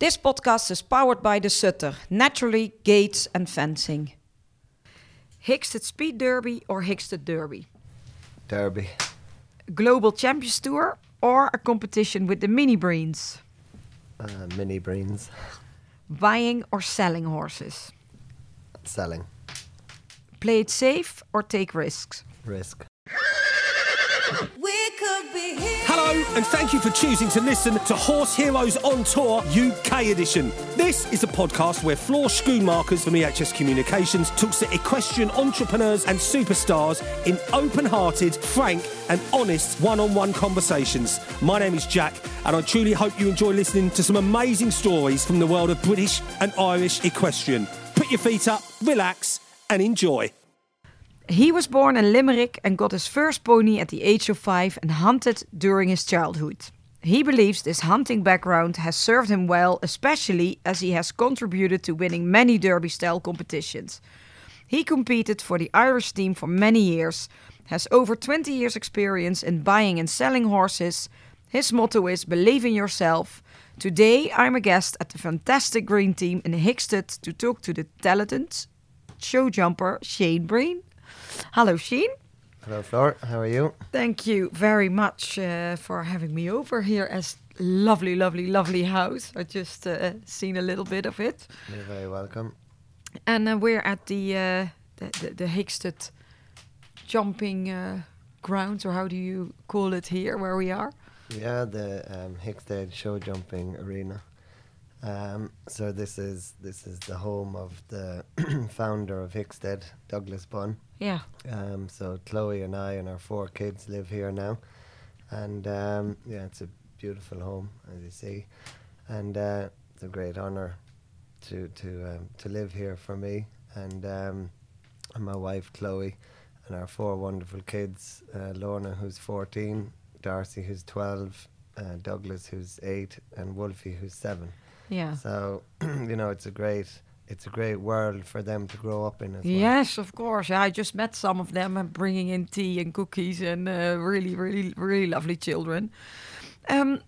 This podcast is powered by the Sutter, Naturally, Gates and Fencing. Hickstead Speed Derby or Hickstead Derby? Derby. Global Champions Tour or a competition with the mini breens? Uh, mini breens. Buying or selling horses? Selling. Play it safe or take risks? Risk. Hello, and thank you for choosing to listen to Horse Heroes on Tour UK edition. This is a podcast where Floor Schoonmakers from EHS Communications talks to equestrian entrepreneurs and superstars in open hearted, frank, and honest one on one conversations. My name is Jack, and I truly hope you enjoy listening to some amazing stories from the world of British and Irish equestrian. Put your feet up, relax, and enjoy. He was born in Limerick and got his first pony at the age of five and hunted during his childhood. He believes this hunting background has served him well, especially as he has contributed to winning many derby style competitions. He competed for the Irish team for many years, has over 20 years' experience in buying and selling horses. His motto is Believe in yourself. Today, I'm a guest at the fantastic Green team in Hickstead to talk to the talented show jumper Shane Breen. Hello, Shane. Hello, Flor. How are you? Thank you very much uh, for having me over here as lovely, lovely, lovely house. I just uh, seen a little bit of it, You're very welcome. and uh, we're at the uh, the, the, the Hickstead jumping uh, grounds, or how do you call it here, where we are? Yeah, the um, Hickstead Show Jumping Arena. Um, so this is this is the home of the founder of Hickstead, Douglas Bunn. Yeah, Um, so Chloe and I and our four kids live here now, and um, yeah, it's a beautiful home as you see, and uh, it's a great honour to to um, to live here for me and um, and my wife Chloe, and our four wonderful kids, uh, Lorna who's fourteen, Darcy who's twelve, uh, Douglas who's eight, and Wolfie who's seven. yeah. So you know it's a great it's a great world for them to grow up in as well. Yes, of course. Yeah, I just met some of them and bringing in tea and cookies and uh, really, really, really lovely children. Um,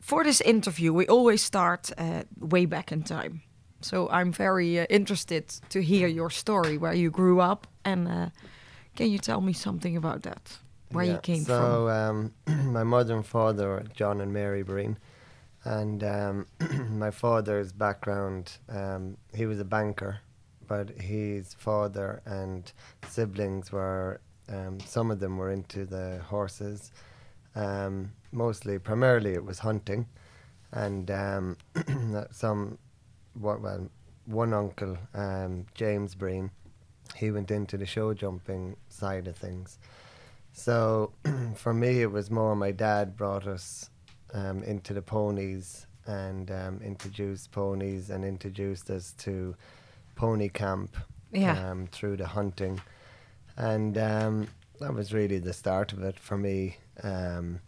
for this interview, we always start uh, way back in time. So I'm very uh, interested to hear your story, where you grew up, and uh, can you tell me something about that? Where you came so, from? um, my mother and father John and Mary Breen. And um, my father's background, um, he was a banker, but his father and siblings were, um, some of them were into the horses. Um, mostly, primarily, it was hunting. And um, some, what, well, one uncle, um, James Breen, he went into the show jumping side of things. So for me, it was more my dad brought us um, into the ponies and um, introduced ponies and introduced us to pony camp Yeah. um, through the hunting. And um, that was really the start of it for me. Um,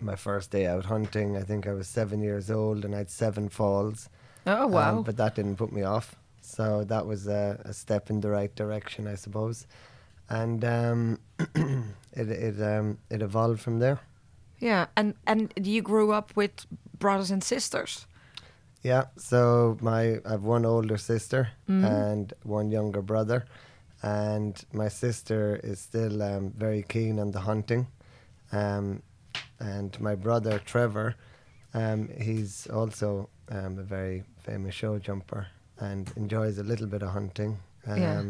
my first day out hunting, I think I was seven years old and I had seven falls. oh Um, wow! but that didn't put me off. So that was a, a step in the right direction, I suppose. And um, it it um, it evolved from there. Yeah, and and you grew up with brothers and sisters. Yeah. So my I have one older sister Mhm. and one younger brother, and my sister is still um, very keen on the hunting, um, and my brother Trevor, um, he's also um, a very famous show jumper and enjoys a little bit of hunting. Um, Yeah.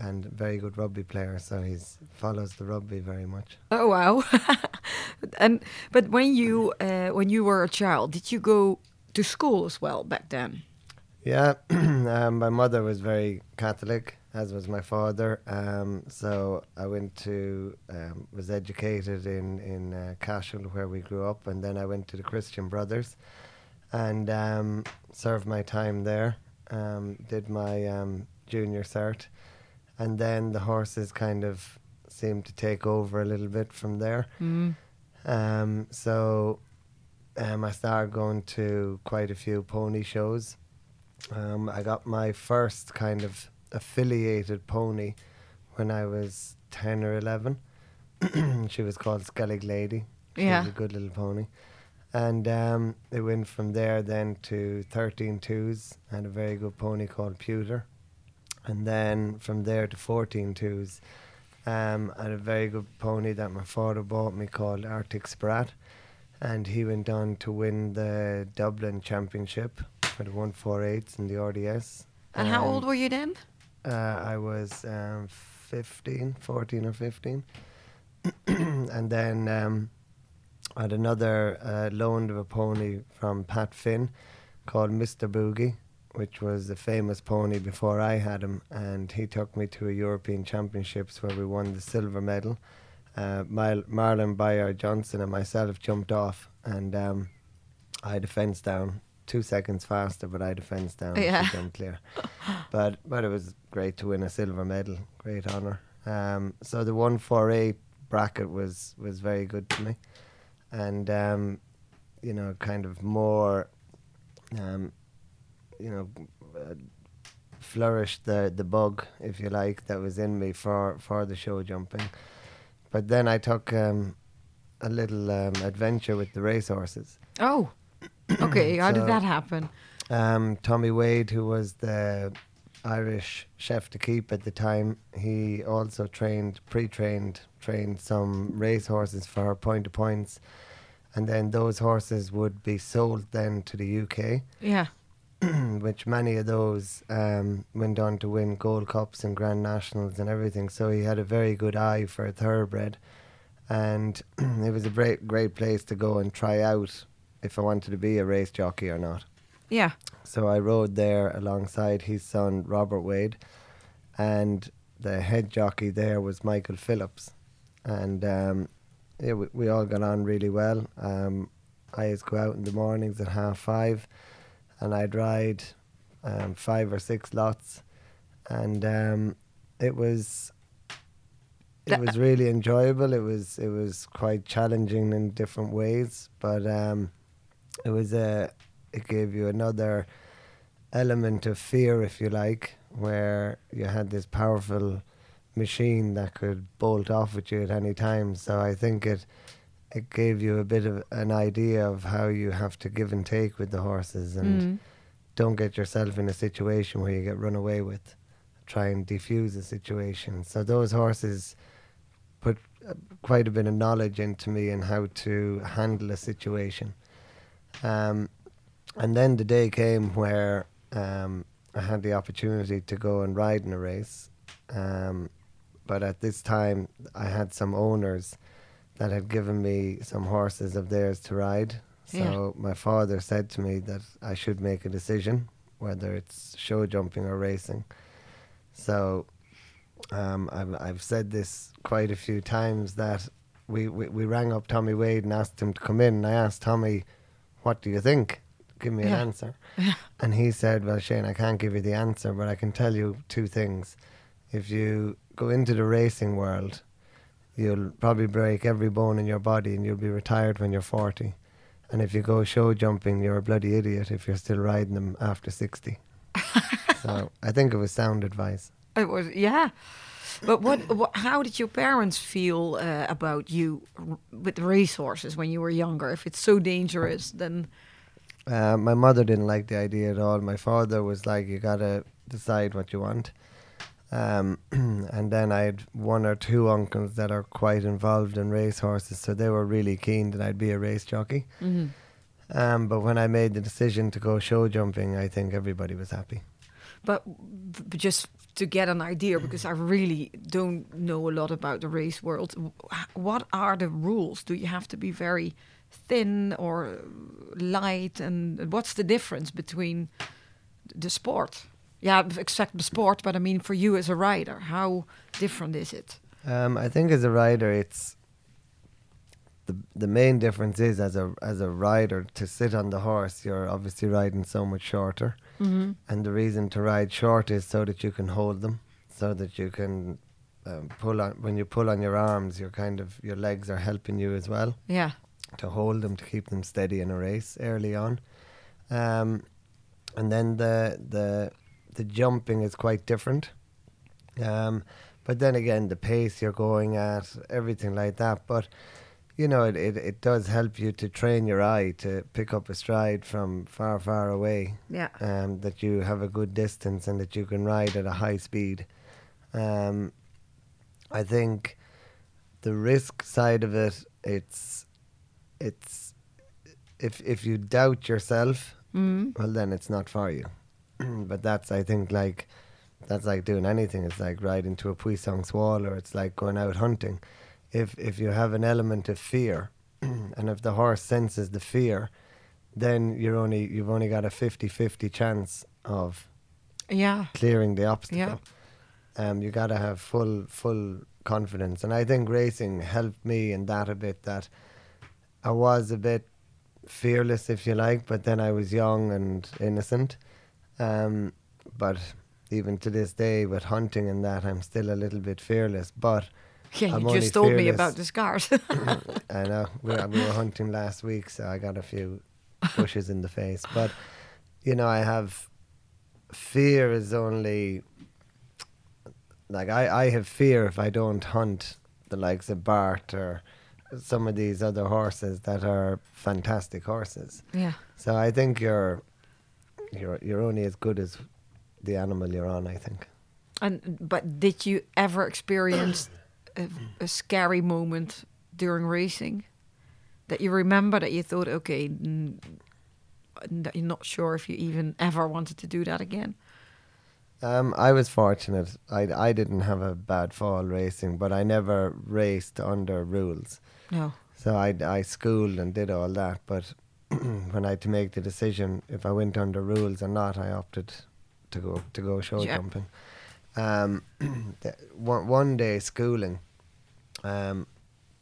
And very good rugby player, so he follows the rugby very much. Oh wow! and but when you uh, when you were a child, did you go to school as well back then? Yeah, um, my mother was very Catholic, as was my father. Um, so I went to, um, was educated in in uh, Cashel, where we grew up, and then I went to the Christian Brothers, and um, served my time there. Um, did my um, junior cert, and then the horses kind of seemed to take over a little bit from there. Mm. Um, so um, I started going to quite a few pony shows. Um, I got my first kind of affiliated pony when I was 10 or 11. she was called Skellig Lady. She Yeah. was a good little pony. And um, it went from there then to 13 twos and a very good pony called Pewter. And then from there to 14 twos um, and a very good pony that my father bought me called Arctic Sprat. And he went on to win the Dublin Championship for the 148s in the RDS. And how Um, old were you then? uh, I was um, 15, 14 or 15. and then um, I had another uh, loan of a pony from Pat Finn called Mr. Boogie, which was a famous pony before I had him. And he took me to a European Championships where we won the silver medal. Uh, Mar- Marlon Bayer Johnson and myself jumped off, and um, I had a fence down two seconds faster, but I had a fence down. Yeah. She jumped clear. but but it was great to win a silver medal. Great honor. Um, so the one four eight bracket was was very good to me, and um, you know, kind of more, um, you know, uh, flourished the the bug, if you like, that was in me for for the show jumping. But then I took um, a little um, adventure with the racehorses. Oh, okay. How did that happen? Um, Tommy Wade, who was the Irish chef d'equipe at the time, he also trained, pre-trained, trained some racehorses for point to points, and then those horses would be sold then to the UK, Yeah. which many of those um, went on to win Gold Cups and Grand Nationals and everything. So he had a very good eye for a thoroughbred, and it was a great, great place to go and try out if I wanted to be a race jockey or not. Yeah. So I rode there alongside his son Robert Wade, and the head jockey there was Michael Phillips, and um, yeah, we, we all got on really well. Um, I used to go out in the mornings at half five, and I'd ride um, five or six lots, and um, it was it was really enjoyable. It was it was quite challenging in different ways, but um, it was a it gave you another element of fear, if you like, where you had this powerful machine that could bolt off with you at any time. So I think it it gave you a bit of an idea of how you have to give and take with the horses and Mm. don't get yourself in a situation where you get run away with. Try and defuse the situation. So those horses put uh, quite a bit of knowledge into me in how to handle a situation. Um, and then the day came where um, I had the opportunity to go and ride in a race. Um, but at this time, I had some owners that had given me some horses of theirs to ride. So Yeah. my father said to me that I should make a decision whether it's show jumping or racing. So um, I've, I've said this quite a few times that we, we, we rang up Tommy Wade and asked him to come in. And I asked Tommy, What do you think? Give me an Yeah. answer. And he said, Well, Shane, I can't give you the answer, but I can tell you two things. If you go into the racing world, you'll probably break every bone in your body and you'll be retired when you're 40. And if you go show jumping, you're a bloody idiot if you're still riding them after 60. so I think it was sound advice. It was yeah. But what, what how did your parents feel uh, about you r- with racehorses when you were younger? If it's so dangerous, then Uh, my mother didn't like the idea at all. My father was like, "You gotta decide what you want." Um, and then I had one or two uncles that are quite involved in racehorses, so they were really keen that I'd be a race jockey. Um, but when I made the decision to go show jumping, I think everybody was happy. but, but just to get an idea, because I really don't know a lot about the race world. What are the rules? Do you have to be very thin or light, and what's the difference between the sport? Yeah, except the sport, but I mean for you as a rider, how different is it? Um, I think as a rider, it's the the main difference is as a as a rider to sit on the horse, you're obviously riding so much shorter, Mm-hmm. and the reason to ride short is so that you can hold them, so that you can um, pull on when you pull on your arms, you're kind of your legs are helping you as well Yeah, to hold them to keep them steady in a race early on, um, and then the the the jumping is quite different. Um, but then again, the pace you're going at, everything like that. But you know, it, it, it does help you to train your eye to pick up a stride from far, far away. Yeah. Um, that you have a good distance and that you can ride at a high speed. Um, I think the risk side of it, it's, it's, if if you doubt yourself, Mm. well then it's not for you. but that's I think like that's like doing anything. It's like riding to a puissance wall or it's like going out hunting. If if you have an element of fear and if the horse senses the fear, then you're only you've only got a 50-50 chance of Yeah. clearing the obstacle. Yeah. Um, you got to have full full confidence, and I think racing helped me in that a bit. That I was a bit fearless, if you like, but then I was young and innocent. Um, but even to this day, with hunting and that, I'm still a little bit fearless. But Yeah, I'm you just told me about the scars. I know we were, we were hunting last week, so I got a few bushes in the face. But you know, I have fear is only like I, I have fear if I don't hunt the likes of Bart or some of these other horses that are fantastic horses. yeah. So I think you're you're you're only as good as the animal you're on. I think. And but did you ever experience a, a scary moment during racing that you remember that you thought, okay, n- that you're not sure if you even ever wanted to do that again? Um, I was fortunate. I, I didn't have a bad fall racing, but I never raced under rules. No. So I, I schooled and did all that. But when I had to make the decision if I went under rules or not, I opted to go to go show Yeah. jumping. Um, one, one day schooling, um,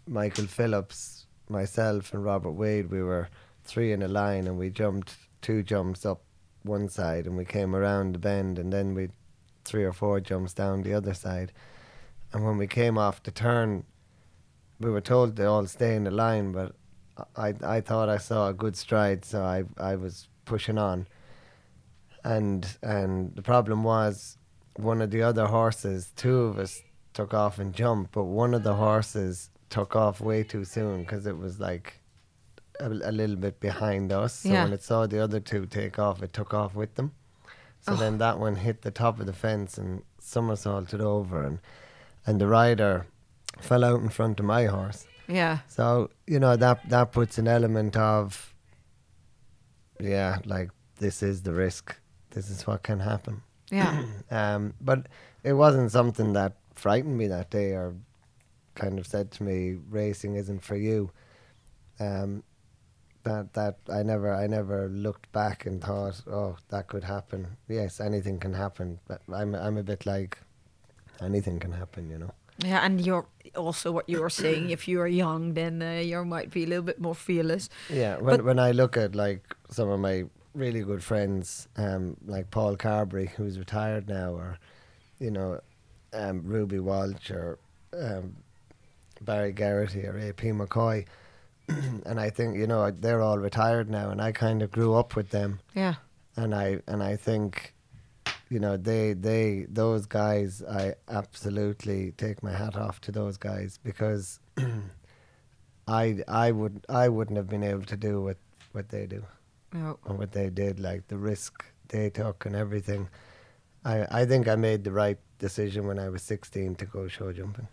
Michael Phillips, myself, and Robert Wade, we were three in a line, and we jumped two jumps up one side, and we came around the bend, and then we three or four jumps down the other side. And when we came off the turn, we were told to all stay in the line, but I I thought I saw a good stride, so I I was pushing on. And and the problem was one of the other horses, two of us took off and jumped, but one of the horses took off way too soon because it was like a, a little bit behind us. So Yeah. when it saw the other two take off, it took off with them. So Oh. then that one hit the top of the fence and somersaulted over, and and the rider fell out in front of my horse. Yeah. So you know that that puts an element of yeah, like this is the risk. This is what can happen. Yeah. Um, but it wasn't something that frightened me that day or kind of said to me, "Racing isn't for you." Um, that that I never I never looked back and thought, "Oh, that could happen." Yes, anything can happen. But I'm I'm a bit like anything can happen, you know. Yeah, and you're also what you were saying. If you are young, then uh, you might be a little bit more fearless. Yeah, when But- when I look at like some of my really good friends, um, like Paul Carberry, who's retired now, or you know, um, Ruby Walsh or um, Barry Geraghty or AP McCoy, and I think you know they're all retired now, and I kind of grew up with them, Yeah. and I and I think, you know, they they those guys, I absolutely take my hat off to those guys because. I I would I wouldn't have been able to do what, what they do No. and what they did, like the risk they took and everything. I I think I made the right decision when I was 16 to go show jumping.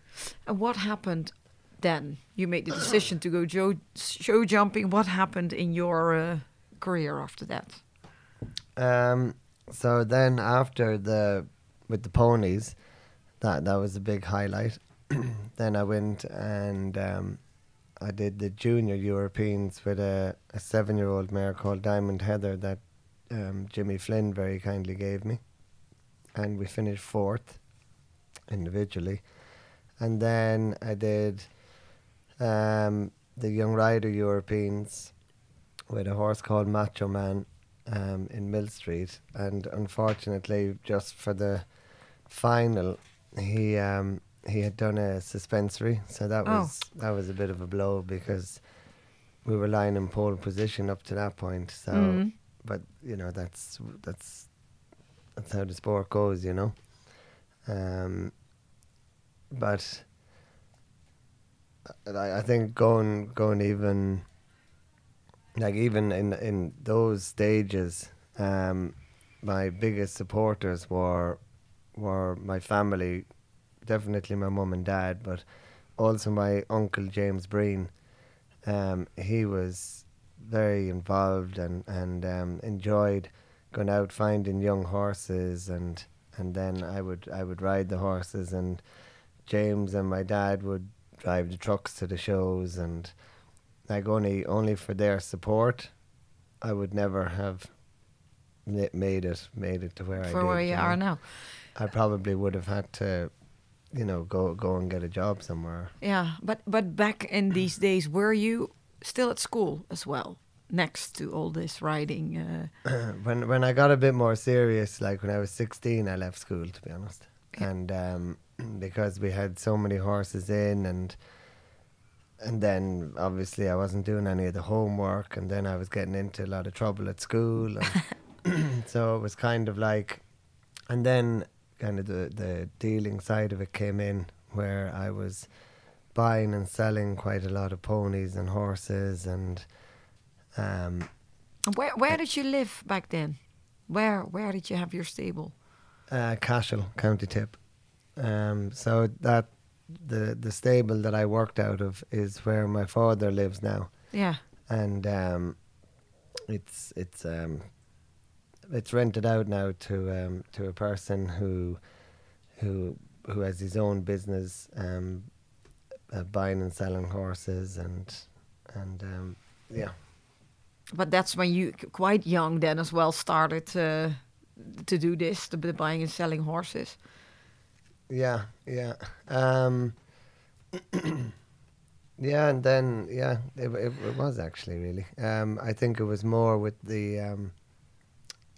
And what happened then? You made the decision to go jo- show jumping. What happened in your uh, career after that? Um, so then after the with the ponies, that that was a big highlight. then I went and um, I did the junior Europeans with a, a seven year old mare called Diamond Heather that um, Jimmy Flynn very kindly gave me, and we finished fourth individually. And then I did um, the young rider Europeans with a horse called Macho Man um, in Millstreet, and unfortunately, just for the final, he um, he had done a suspensory, so that Oh. was that was a bit of a blow because we were lying in pole position up to that point. So, Mhm. but you know that's that's that's how the sport goes, you know. Um, but I, I think going going even like even in in those stages, um, my biggest supporters were were my family, definitely my mum and dad, but also my uncle James Breen. Um, he was very involved and and um, enjoyed going out finding young horses and and then I would I would ride the horses and James and my dad would drive the trucks to the shows and like only only for their support I would never have made it made it to where I For where you know. are now. I probably would have had to you know go go and get a job somewhere. Yeah, but but back in these days, were you still at school as well, next to all this riding? Uh, when when I got a bit more serious, like when I was sixteen, I left school to be honest, Yeah. and um, because we had so many horses in, and and then obviously I wasn't doing any of the homework, and then I was getting into a lot of trouble at school, and so it was kind of like, and then kind of the the dealing side of it came in, where I was buying and selling quite a lot of ponies and horses, and um, where where did you live back then? Where where did you have your stable? Uh, Cashel, County Tip. Um, so that the the stable that I worked out of is where my father lives now, Yeah, and um, it's it's um, it's rented out now to um, to a person who who who has his own business, um, uh, buying and selling horses, and and um, yeah. but that's when you quite young then as well started to to do this, the, the buying and selling horses. Yeah, yeah. Um, yeah, and then yeah, it, it, it was actually really. Um, I think it was more with the. Um,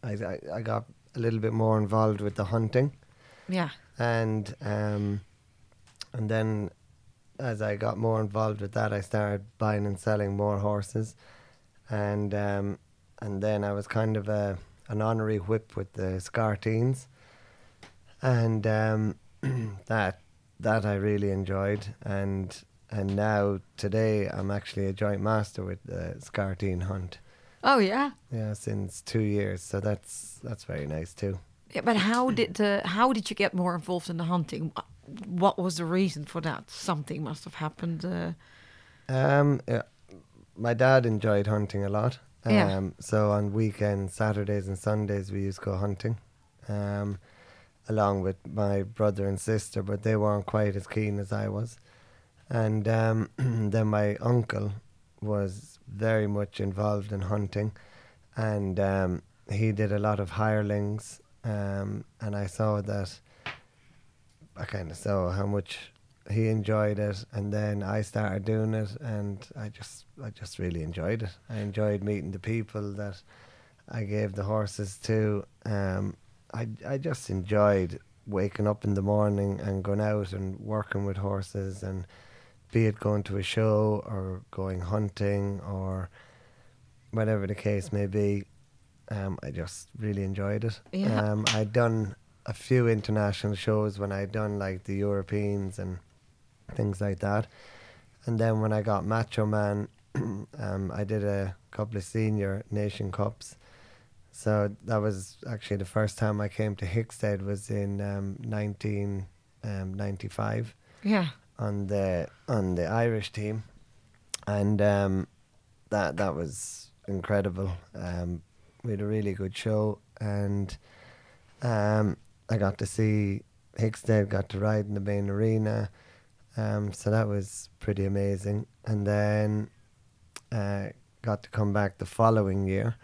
I, I I got a little bit more involved with the hunting, Yeah, and um, and then as I got more involved with that, I started buying and selling more horses, and um, and then I was kind of a an honorary whip with the Scarteens, and um, that that I really enjoyed, and and now today I'm actually a joint master with the Scarteen hunt. Oh yeah. Yeah, since two years, so that's that's very nice too. Yeah, but how did uh, how did you get more involved in the hunting? What was the reason for that? Something must have happened. Uh, Um, yeah, my dad enjoyed hunting a lot. Um, Yeah. So on weekends, Saturdays and Sundays, we used to go hunting, um, along with my brother and sister, but they weren't quite as keen as I was. And um, then my uncle was very much involved in hunting, and um, he did a lot of hirelings. Um, and I saw that. I kind of saw how much he enjoyed it, and then I started doing it, and I just, I just really enjoyed it. I enjoyed meeting the people that I gave the horses to. Um, I, I just enjoyed waking up in the morning and going out and working with horses, and be it going to a show or going hunting or whatever the case may be. Um, I just really enjoyed it. Yeah. Um, I'd done a few international shows when I'd done like the Europeans and things like that. And then when I got Macho Man, um, I did a couple of senior nation cups. So that was actually the first time I came to Hickstead was in um, 1995 yeah, on the on the Irish team, and um, that that was incredible. Um, we had a really good show, and um, I got to see Hickstead, got to ride in the main arena, um, so that was pretty amazing. And then uh, got to come back the following year,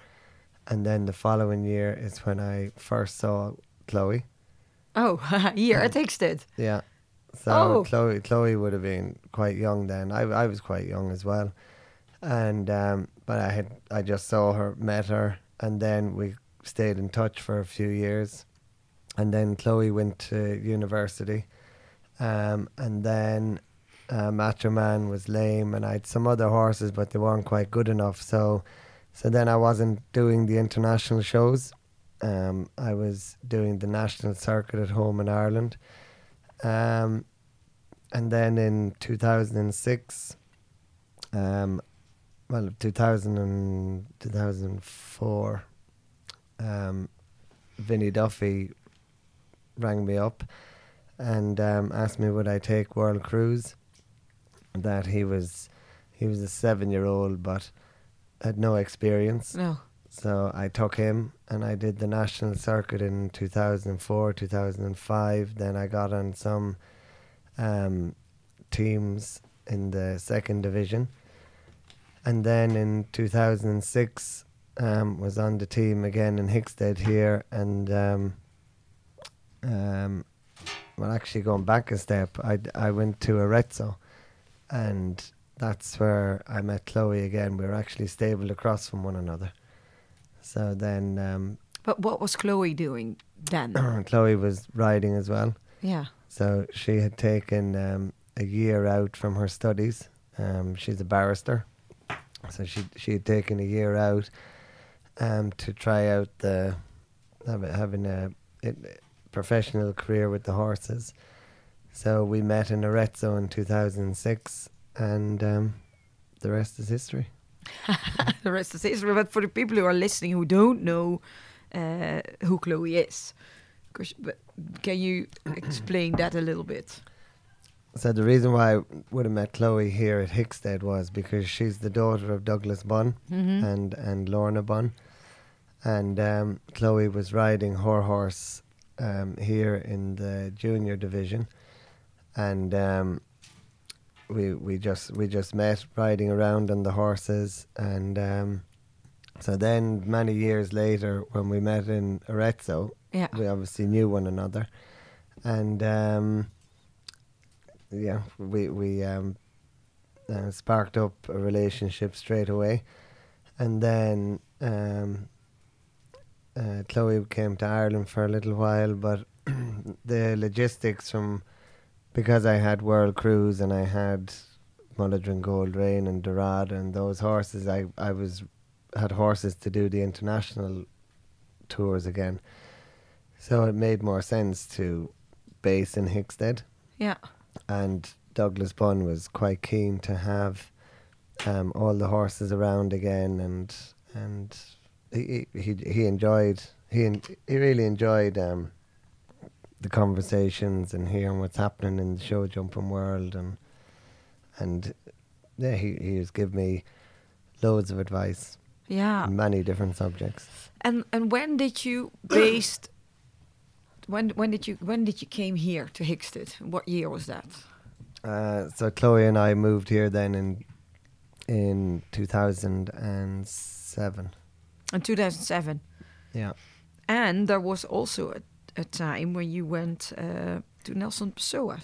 and then the following year is when I first saw Chloe. Oh, at Hickstead. Yeah. So Oh. Chloe, Chloe would have been quite young then. I, I was quite young as well, and um, but I had I just saw her, met her, and then we stayed in touch for a few years, and then Chloe went to university, um, and then uh, Macho Man was lame, and I had some other horses, but they weren't quite good enough. So, so then I wasn't doing the international shows. Um, I was doing the national circuit at home in Ireland. Um, and then in 2006, um, well, 2000 and 2004, um, Vinny Duffy rang me up and um, asked me would I take World Cruise. That he was, he was a seven-year-old, but had no experience. No. So I took him and I did the national circuit in 2004, 2005. Then I got on some um, teams in the second division. And then in 2006, um, was on the team again in Hickstead here. And um, um, well, actually, going back a step, I, I went to Arezzo and that's where I met Chloe again. We were actually stabled across from one another. So then um, But what was Chloe doing then? Chloe was riding as well. yeah. So she had taken um, a year out from her studies. Um, she's a barrister, so she she had taken a year out um, to try out the having a, a professional career with the horses. So we met in Arezzo in 2006, and um, the rest is history. the rest is history. But for the people who are listening who don't know uh, who Chloe is, but can you explain that a little bit? So the reason why I would have met Chloe here at Hickstead was because she's the daughter of Douglas Bunn Mm-hmm. and and Lorna Bunn, and um, Chloe was riding her horse um, here in the junior division, and um, we we just we just met riding around on the horses, and um, so then many years later when we met in Arezzo, Yeah. we obviously knew one another, and um, yeah, we we um, uh, sparked up a relationship straight away, and then um, uh, Chloe came to Ireland for a little while, but the logistics from because I had World Cruise and I had Mullaghdrin Gold Rain and Dorada and those horses, I I was had horses to do the international tours again. So it made more sense to base in Hickstead, Yeah. and Douglas Bunn was quite keen to have um, all the horses around again, and and he he he enjoyed he he really enjoyed um, the conversations and hearing what's happening in the show jumping world, and and yeah, he he was giving me loads of advice, Yeah. on many different subjects. And and when did you based? When when did you when did you came here to Hickstead? What year was that? Uh, so Chloe and I moved here then in in two thousand and seven. In 2007. Yeah. And there was also a, a time when you went uh, to Nelson Pessoa.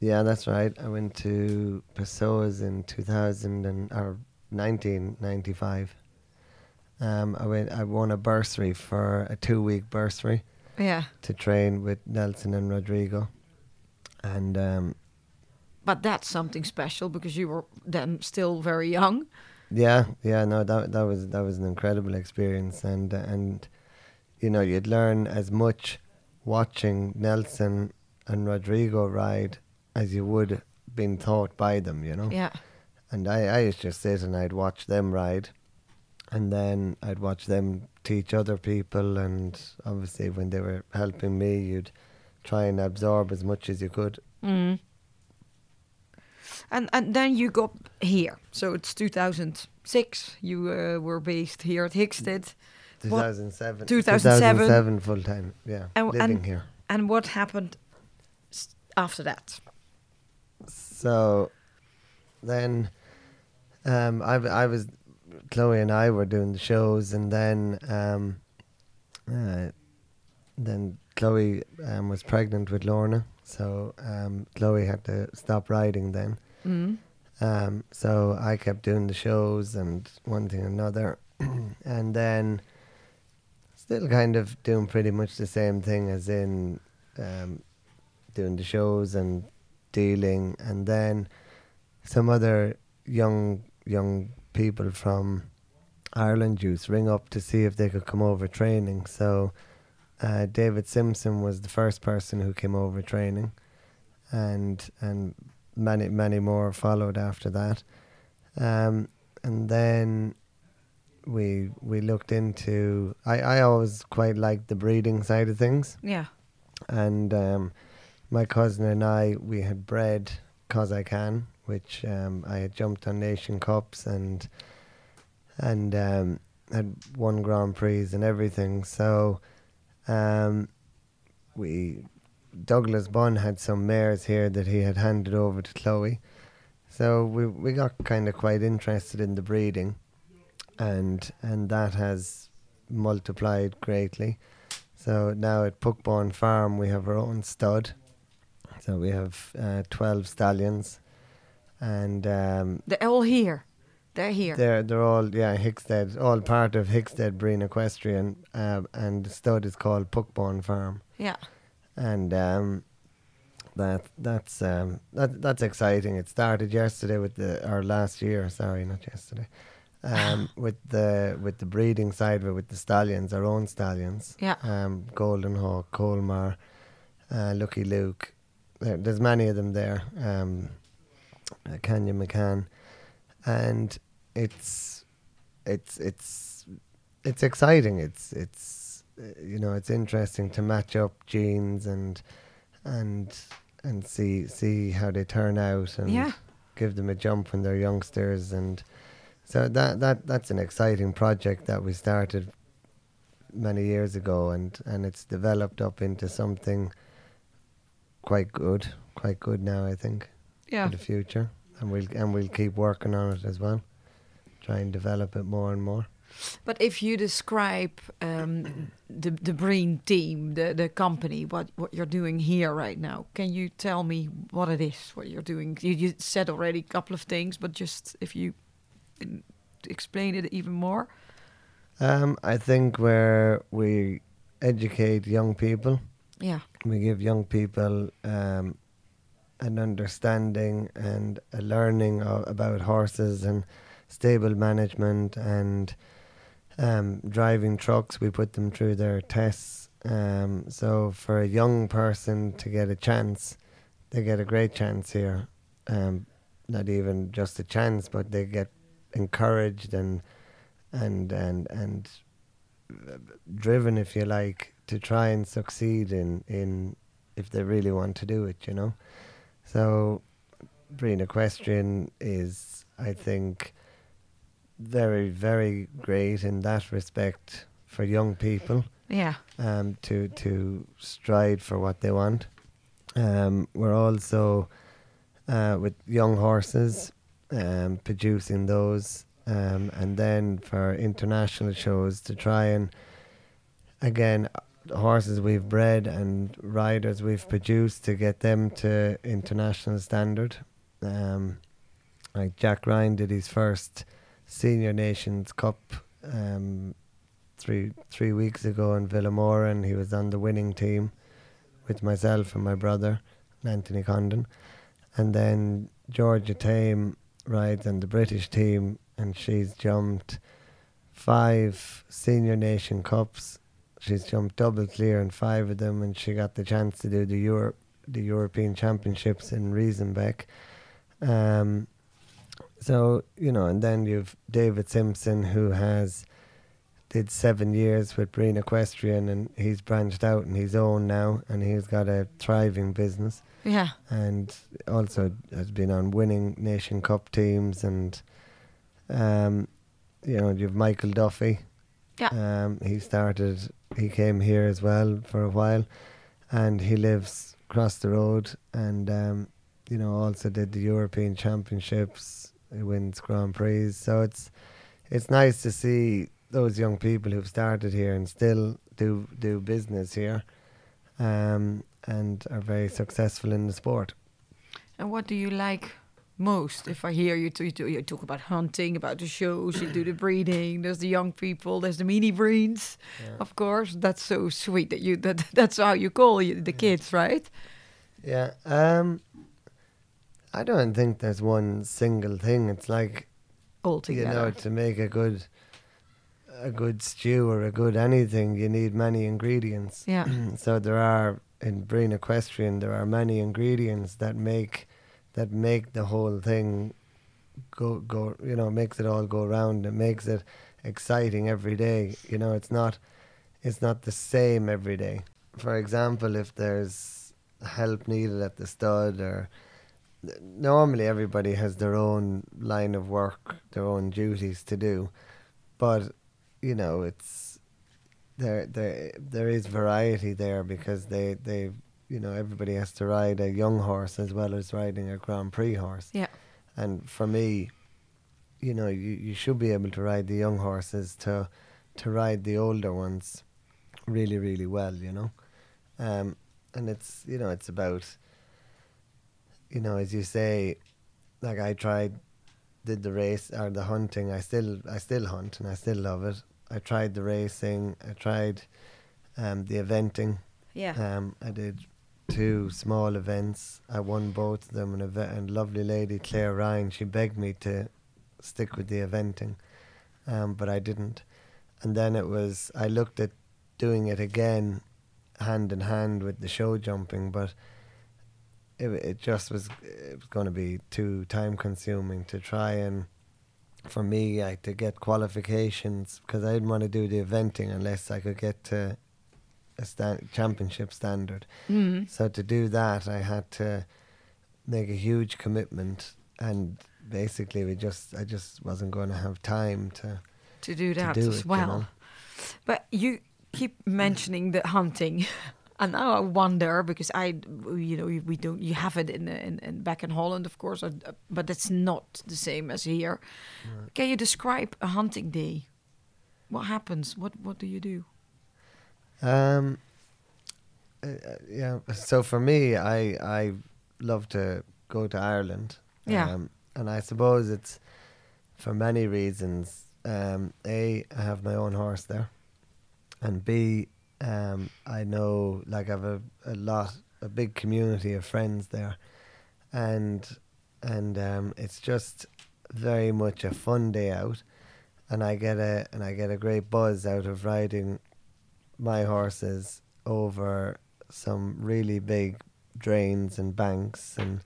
Yeah, that's right. I went to Pessoa's in 2000 and or 1995. Um, I went. I won a bursary for a two-week bursary Yeah. to train with Nelson and Rodrigo, and um, But that's something special because you were then still very young. yeah, yeah. No, that that was that was an incredible experience, and and you know you'd learn as much watching Nelson and Rodrigo ride as you would being taught by them. You know. Yeah. And I, I used to sit and I'd watch them ride, and then I'd watch them teach other people. And obviously, when they were helping me, you'd try and absorb as much as you could. Mm. And and then you got here. So it's 2006. You uh, were based here at Hickstead. What- 2007. 2007. 2007 full time. Yeah, And- living and- here. And what happened after that? So then um, I, I was, Chloe and I were doing the shows, and then um, uh, then Chloe um, was pregnant with Lorna, so um, Chloe had to stop riding then. Mm. Um, so I kept doing the shows and one thing and another, and then still kind of doing pretty much the same thing as in um, doing the shows and dealing, and then some other young young people from Ireland Juice ring up to see if they could come over training. So uh, David Simpson was the first person who came over training, and and many many more followed after that. Um, and then we we looked into. I I always quite liked the breeding side of things, Yeah. and um, my cousin and I we had bred Cos I Can, which um, I had jumped on Nation Cups and and um, had won Grand Prix and everything. So um, we Douglas Bunn had some mares here that he had handed over to Chloe. So we we got kind of quite interested in the breeding, and and that has multiplied greatly. So now at Puckborn Farm we have our own stud. So we have uh, twelve stallions, and um, They're all here. They're here. they're they're all yeah Hickstead, all part of Hickstead Breen Equestrian, uh, and the stud is called Puckborn Farm, yeah. and um, that that's um, that that's exciting. It started yesterday with the or last year, sorry, not yesterday, um, with the with the breeding side of it with the stallions, our own stallions, Yeah. um, Golden Hawk, Colmar, uh, Lucky Luke. There, there's many of them there. Um, uh, Can Ya Makan, and it's it's it's it's exciting. It's it's you know it's interesting to match up genes and and and see see how they turn out and Yeah. give them a jump when they're youngsters and so that that that's an exciting project that we started many years ago and and it's developed up into something quite good quite good now I think Yeah. for the future and we'll and we'll keep working on it as well try and develop it more and more But if you describe um, the the Breen team, the the company, what what you're doing here right now, can you tell me what it is? What you're doing? You, you said already a couple of things, but just if you explain it even more. um, I think where we educate young people Yeah. we give young people um, an understanding and a learning of, about horses and stable management and um, driving trucks. We put them through their tests. Um, so for a young person to get a chance, they get a great chance here. Um, not even just a chance, but they get encouraged and and and and driven, if you like, to try and succeed in in if they really want to do it. You know, so Breen Equestrian is, I think, very very great in that respect for young people Yeah. um, to to stride for what they want. Um, we're also uh, with young horses, um, producing those, um, and then for international shows to try and again horses we've bred and riders we've produced to get them to international standard. Um, like Jack Ryan did his first Senior Nations Cup um, three three weeks ago in Vilamoura, and he was on the winning team with myself and my brother, Anthony Condon. And then Georgia Tame rides on the British team, and she's jumped five Senior Nation Cups. She's jumped double clear in five of them, and she got the chance to do the Europe, the European Championships in Riesenbeck. Um, so you know, and then you've David Simpson who has did seven years with Breen Equestrian, and he's branched out in his own now, and he's got a thriving business, Yeah. and also has been on winning Nation Cup teams, and um, you know, you've Michael Duffy. Yeah. Um, he started. He came here as well for a while, and he lives across the road, and um, you know, also did the European Championships. He wins Grand Prix, so it's it's nice to see those young people who've started here and still do do business here, um, and are very successful in the sport. And what do you like most? If I hear you, t- you, you talk about hunting, about the shows, you do the breeding. There's the young people. There's the mini breens, of course. That's so sweet that you that that's how you call you, the kids, right? Yeah. Um, I don't think there's one single thing. It's like All you know to make a good a good stew or a good anything you need many ingredients Yeah. so there are in Breen Equestrian, there are many ingredients that make that make the whole thing go go. You know, makes it all go round. It makes it exciting every day. You know, it's not it's not the same every day. For example, if there's help needed at the stud or normally everybody has their own line of work, their own duties to do, but you know it's there there there is variety there because they they you know everybody has to ride a young horse as well as riding a Grand Prix horse. Yeah. And for me, you know, you, you should be able to ride the young horses to to ride the older ones really really well, you know. Um and it's you know, it's about you know, as you say, like I tried did the race or the hunting, I still I still hunt and I still love it. I tried the racing, I tried um, the eventing. Yeah. Um, I did two small events. I won both of them, and a ve- and lovely lady Claire Ryan, she begged me to stick with the eventing, um, but I didn't. And then it was I looked at doing it again, hand in hand with the show jumping, but it it just was it was going to be too time consuming to try and for me I, to get qualifications because I didn't want to do the eventing unless I could get to a sta- championship standard. Mm. So to do that, I had to make a huge commitment, and basically, we just I just wasn't going to have time to To do that do as it, you well. know. But you keep mentioning the hunting. And now I wonder because I, you know, we don't. You have it in, in, in back in Holland, of course, uh, but it's not the same as here. Can you describe a hunting day? What happens? What What do you do? Um, uh, uh, yeah. So for me, I I love to go to Ireland. Yeah. Um, and I suppose it's for many reasons. Um, a, I have my own horse there, and B, um, I know like I have a, a lot, a big community of friends there, and and um, it's just very much a fun day out, and I get a and I get a great buzz out of riding my horses over some really big drains and banks and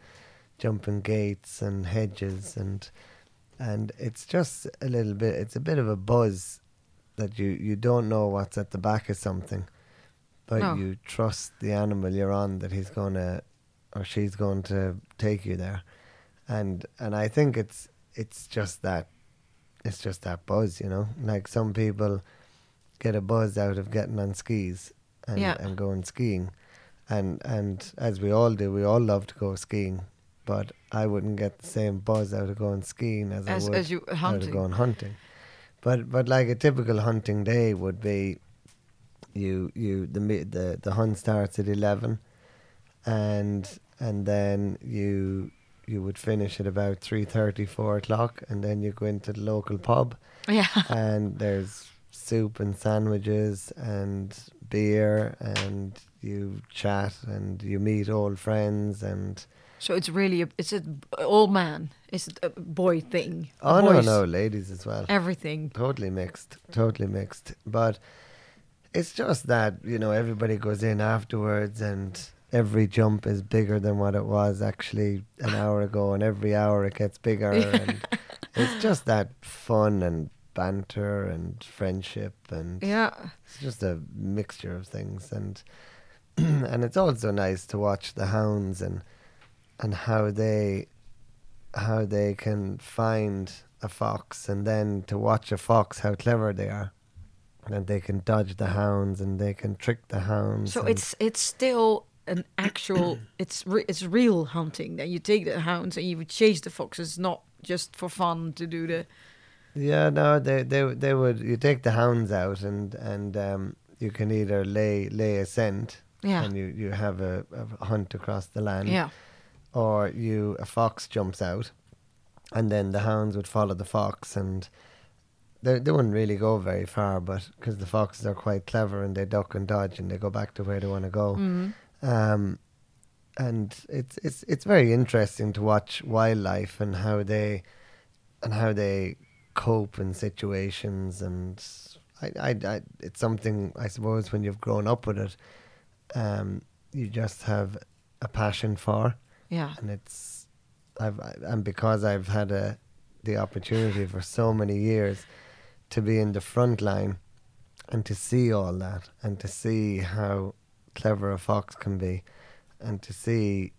jumping gates and hedges. And and it's just a little bit it's a bit of a buzz that you you don't know what's at the back of something but No. you trust the animal you're on that he's going to or she's going to take you there and and I think it's it's just that it's just that buzz you know like some people get a buzz out of getting on skis and, Yeah. and going skiing. And and as we all do, we all love to go skiing. But I wouldn't get the same buzz out of going skiing as, As- I would as you- out hunting. of going hunting. But but like a typical hunting day would be, you you the the the hunt starts at eleven, and and then you you would finish at about three thirty four o'clock, and then you go into the local pub Yeah. and there's soup and sandwiches and beer and you chat and you meet old friends and So it's really a, it's a old man. It's a boy thing. Oh no no ladies as well Everything. totally mixed totally mixed but it's just that you know everybody goes in afterwards and every jump is bigger than what it was actually an hour ago and every hour it gets bigger and it's just that fun and banter and friendship and Yeah. it's just a mixture of things and and it's also nice to watch the hounds and and how they how they can find a fox and then to watch a fox how clever they are and they can dodge the hounds and they can trick the hounds So it's it's still an actual it's re- it's real hunting. That you take the hounds and you would chase the foxes, not just for fun to do the. Yeah, no, they they they would. You take the hounds out, and and um, you can either lay lay a scent, Yeah. and you you have a, a hunt across the land, Yeah. Or you a fox jumps out, and then the hounds would follow the fox, and they they wouldn't really go very far, but because the foxes are quite clever and they duck and dodge and they go back to where they want to go. Mm. Um, and it's it's it's very interesting to watch wildlife and how they and how they cope in situations and I, I, I it's something I suppose when you've grown up with it um, you just have a passion for, Yeah. and it's I've I- and because I've had a the opportunity for so many years to be in the front line and to see all that and to see how clever a fox can be and to see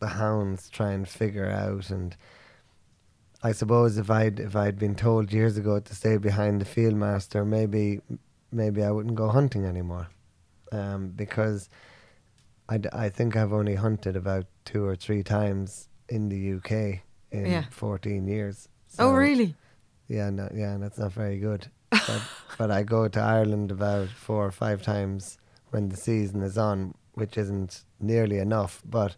the hounds try and figure out and I suppose if I'd if I'd been told years ago to stay behind the field master maybe maybe I wouldn't go hunting anymore um, because I, d- I think I've only hunted about two or three times in the UK in Yeah. 14 years. oh, really? Yeah, no, yeah, that's not very good. But, but I go to Ireland about four or five times when the season is on, which isn't nearly enough, but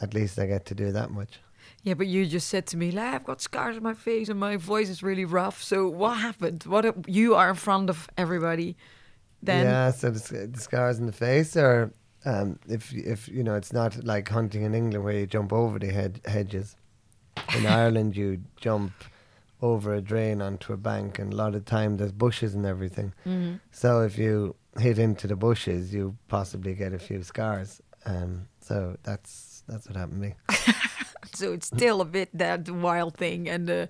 at least I get to do that much. Yeah, but you just said to me, like, I've got scars on my face and my voice is really rough. So what happened? What you are in front of everybody, then yeah, so the, the scars in the face, or um, if if you know, it's not like hunting in England where you jump over the head, hedges. In Ireland, you jump over a drain onto a bank, and a lot of time there's bushes and everything. Mhm. So if you hit into the bushes, you possibly get a few scars. Um, so that's that's what happened to me. so it's still a bit that wild thing, and uh,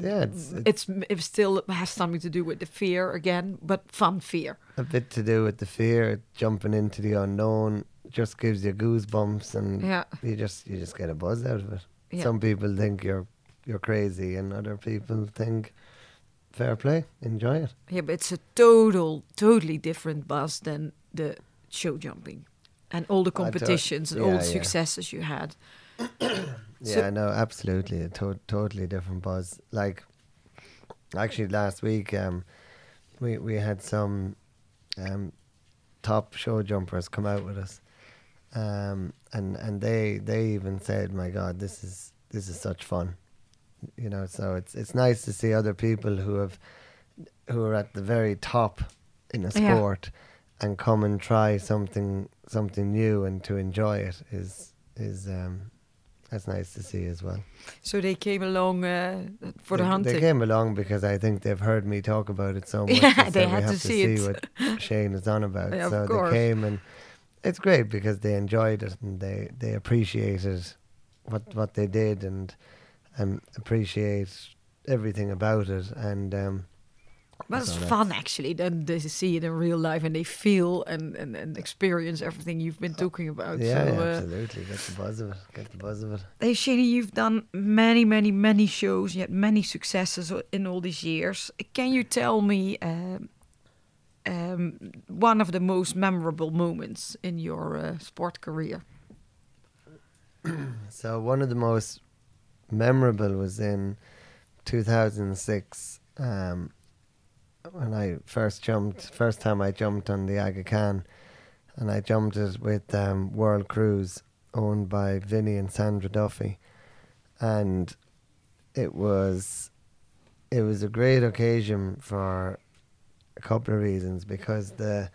Yeah, it's, it's it's it still has something to do with the fear again, but fun fear. a bit to do with the fear, jumping into the unknown. Just gives you goosebumps, and Yeah, you just you just get a buzz out of it. Yeah. Some people think you're you're crazy, and other people think fair play, enjoy it. yeah, but it's a total, totally different buzz than the show jumping, and all the competitions and all yeah, the yeah. successes you had. So- Yeah, no, absolutely, a to- totally different buzz. Like, actually, last week, um, we we had some um, top show jumpers come out with us, um, and and they they even said, "My God, this is this is such fun," you know. So it's it's nice to see other people who have who are at the very top in a Yeah. sport and come and try something something new and to enjoy it is is um, that's nice to see as well. So they came along uh, for the they, hunting. They came along because I think they've heard me talk about it so much. Yeah, they had to have see it. what Shane is on about. Yeah, so they came and it's great because they enjoyed it and they, they appreciated what what they did and um, appreciate everything about it and um, But it's fun actually. Then they see it in real life and they feel and, and, and experience everything you've been talking about. yeah, so, yeah, uh, absolutely get the buzz of it, get the buzz of it. Hey, Shani, you've done many, many, many shows. You had many successes in all these years. Can you tell me um, um, one of the most memorable moments in your uh, sport career? So one of the most memorable was in 2006 um, when I first jumped. First time I jumped on the Aga Khan, and I jumped it with um, World Cruise, owned by Vinny and Sandra Duffy, and it was it was a great occasion for a couple of reasons because the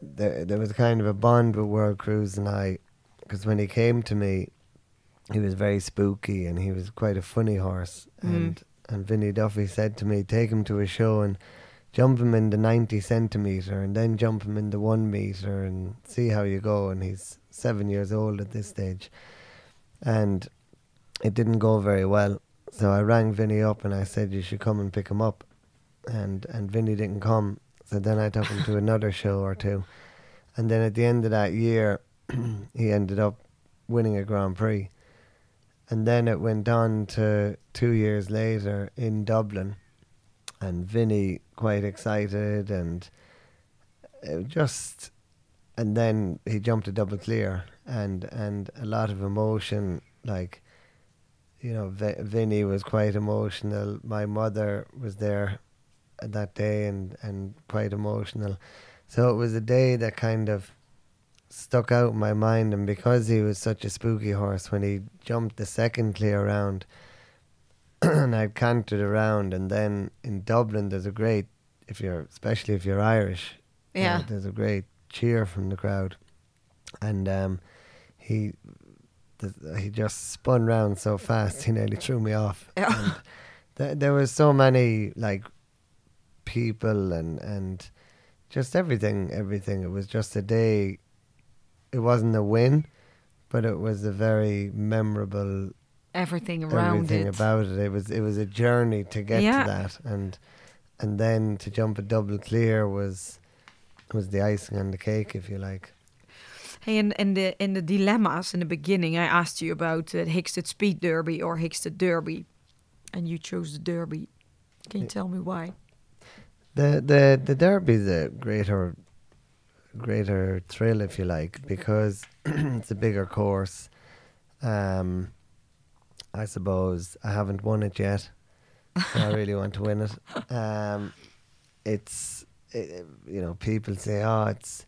there there was kind of a bond with World Cruise and I because when he came to me, he was very spooky and he was quite a funny horse. Mm. And and Vinny Duffy said to me, take him to a show and jump him in the 90 centimetre and then jump him in the one metre and see how you go. And he's seven years old at this stage. And it didn't go very well. So I rang Vinny up and I said, you should come and pick him up. And, and Vinny didn't come. So then I took him to another show or two. And then at the end of that year, he ended up winning a Grand Prix. And then it went on to two years later in Dublin, and Vinny quite excited, and uh, just, and then he jumped a double clear, and and a lot of emotion, like, you know, v- Vinny was quite emotional. My mother was there that day, and and quite emotional. So it was a day that kind of stuck out in my mind, and because he was such a spooky horse, when he jumped the second clear round, and I cantered around, and then in Dublin, there's a great, if you're especially if you're Irish, uh, Yeah. there's a great cheer from the crowd, and um, he. th- He just spun round so fast, he nearly threw me off. Yeah. Th- there was so many like people and and just everything, everything. It was just a day it wasn't a win, but it was a very memorable Everything around everything it. about it. It was it was a journey to get Yeah. to that, and and then to jump a double clear was was the icing on the cake, if you like. Hey, in, in the in the dilemmas in the beginning, I asked you about uh, Hickstead Speed Derby or Hickstead Derby, and you chose the Derby. Can you Yeah. tell me why? The the the derby's a greater greater thrill, if you like, because it's a bigger course. Um, I suppose I haven't won it yet, so I really want to win it. Um, it's it, you know people say, oh, it's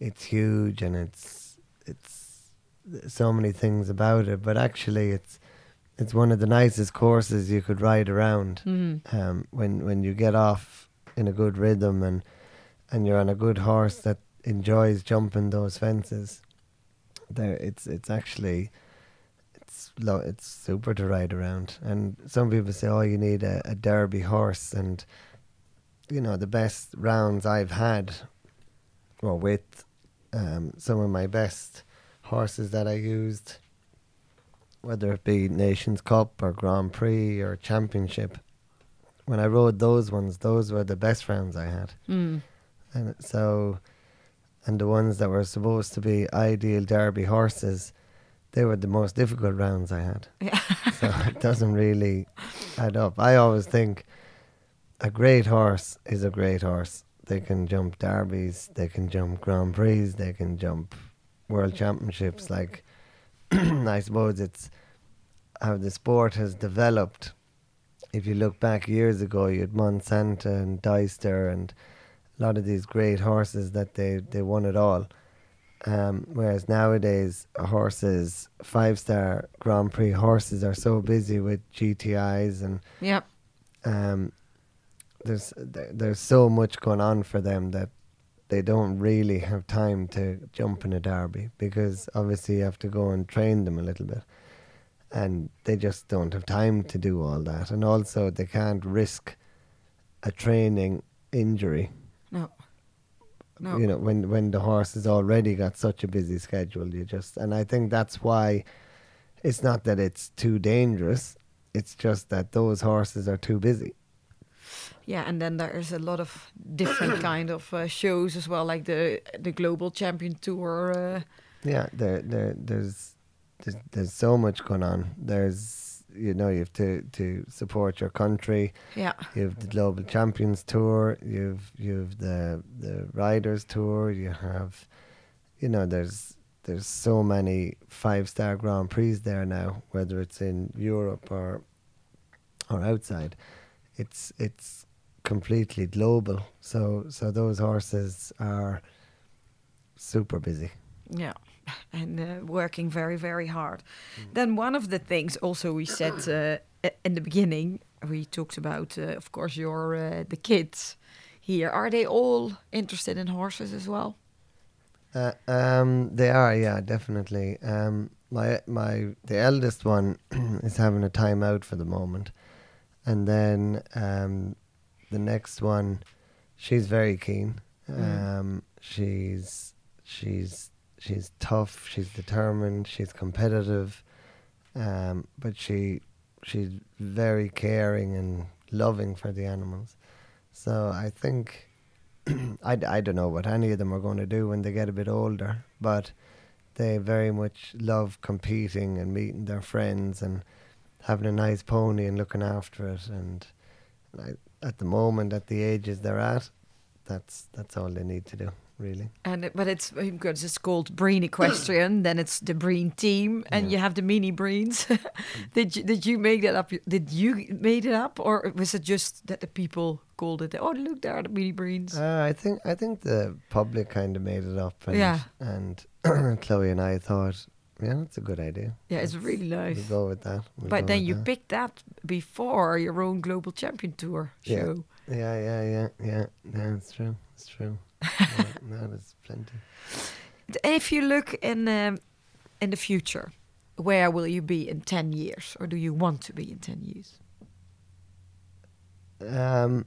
it's huge and it's it's so many things about it, but actually it's it's one of the nicest courses you could ride around Mm. um, when when you get off in a good rhythm and and you're on a good horse that enjoys jumping those fences. There, it's it's actually it's lo- it's super to ride around. And some people say, oh, you need a, a derby horse, and you know the best rounds I've had were with um, some of my best horses that I used, whether it be Nations Cup or Grand Prix or Championship when I rode those ones, those were the best rounds I had. Mm. And so, and the ones that were supposed to be ideal derby horses, they were the most difficult rounds I had. Yeah. So it doesn't really add up. I always think a great horse is a great horse. They can jump derbies, they can jump Grand Prix, they can jump World Championships. Like, I suppose it's how the sport has developed. If you look back years ago, you had Monsanto and Deister and a lot of these great horses that they, they won it all. Um, whereas nowadays, horses, five star Grand Prix horses are so busy with GTIs and Yep. um, there's there's so much going on for them that they don't really have time to jump in a derby because obviously you have to go and train them a little bit, and they just don't have time to do all that, and also they can't risk a training injury. No. You know when when the horse has already got such a busy schedule, you just and I think that's why it's not that it's too dangerous. It's just that those horses are too busy. Yeah, and then there is a lot of different kind of uh, shows as well, like the the Global Champion Tour. Uh, Yeah, there, there, there's, there's, there's so much going on. There's, you know, you have to to support your country. yeah. You have the Global Champions Tour. You've, you've the the Riders Tour. You have, you know, there's there's so many five star Grand Prix there now. Whether it's in Europe or or outside, it's it's completely global. So so those horses are super busy. Yeah, and uh, working very, very hard. Then one of the things also we said uh, in the beginning, we talked about, uh, of course, your uh, the kids here. Are they all interested in horses as well? Uh, um, they are, yeah, definitely. Um, my my the eldest one is having a time out for the moment, and then um, the next one, she's very keen. Mm. Um, she's she's she's tough. She's determined. She's competitive, um, but she she's very caring and loving for the animals. So I think I, I don't know what any of them are going to do when they get a bit older, but they very much love competing and meeting their friends and having a nice pony and looking after it. And I, at the moment, at the ages they're at, that's that's all they need to do, really. And it, but it's because it's called Breen Equestrian, then it's the Breen team, and Yeah. you have the mini Breens. did you, did you make that up? Did you made it up, or was it just that the people called it? Oh, look, there are the mini Breens. Uh, I think I think the public kind of made it up, and, Yeah. and Chloe and I thought, yeah, that's a good idea. yeah, it's really nice. We'll go with that. We'll But then you that. picked that before your own global champion tour show. Yeah, yeah, yeah, yeah. Yeah, it's true. It's true. no, there's plenty. If you look in um, in the future, where will you be in ten years, or do you want to be in ten years? Um,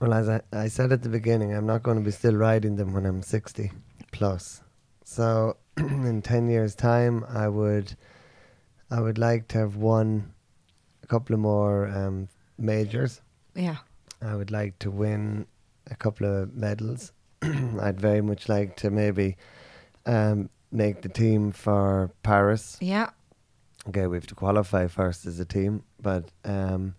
well, as I, I said at the beginning, I'm not going to be still riding them when I'm 60 plus. So in ten years' time, I would, I would like to have won a couple of more um, majors. Yeah. I would like to win a couple of medals. I'd very much like to maybe um, make the team for Paris. Yeah. Okay, we have to qualify first as a team, but um,